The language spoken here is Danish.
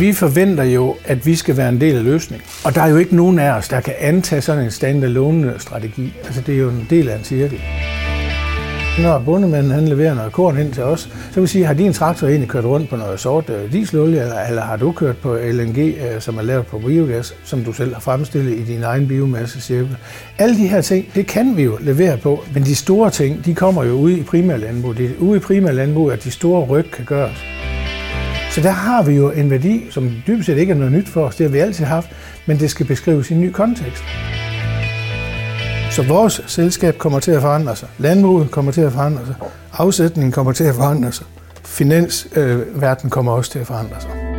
Vi forventer jo, at vi skal være en del af løsningen. Og der er jo ikke nogen af os, der kan antage sådan en standalone-strategi. Altså, det er jo en del af en cirkel. Når bondemanden han leverer noget korn ind til os, så vil sige, har din traktor egentlig kørt rundt på noget sort øh, dieselolie, eller, eller har du kørt på LNG, øh, som er lavet på biogas, som du selv har fremstillet i din egen biomassecirkel. Alle de her ting, det kan vi jo levere på, men de store ting, de kommer jo ude i primærlandbrug. Det er ude i primærlandbrug, at de store ryg kan gøres. Så der har vi jo en værdi, som dybest set ikke er noget nyt for os. Det har vi altid haft, men det skal beskrives i en ny kontekst. Så vores selskab kommer til at forandre sig. Landbruget kommer til at forandre sig. Afsætningen kommer til at forandre sig. Finansverdenen øh, kommer også til at forandre sig.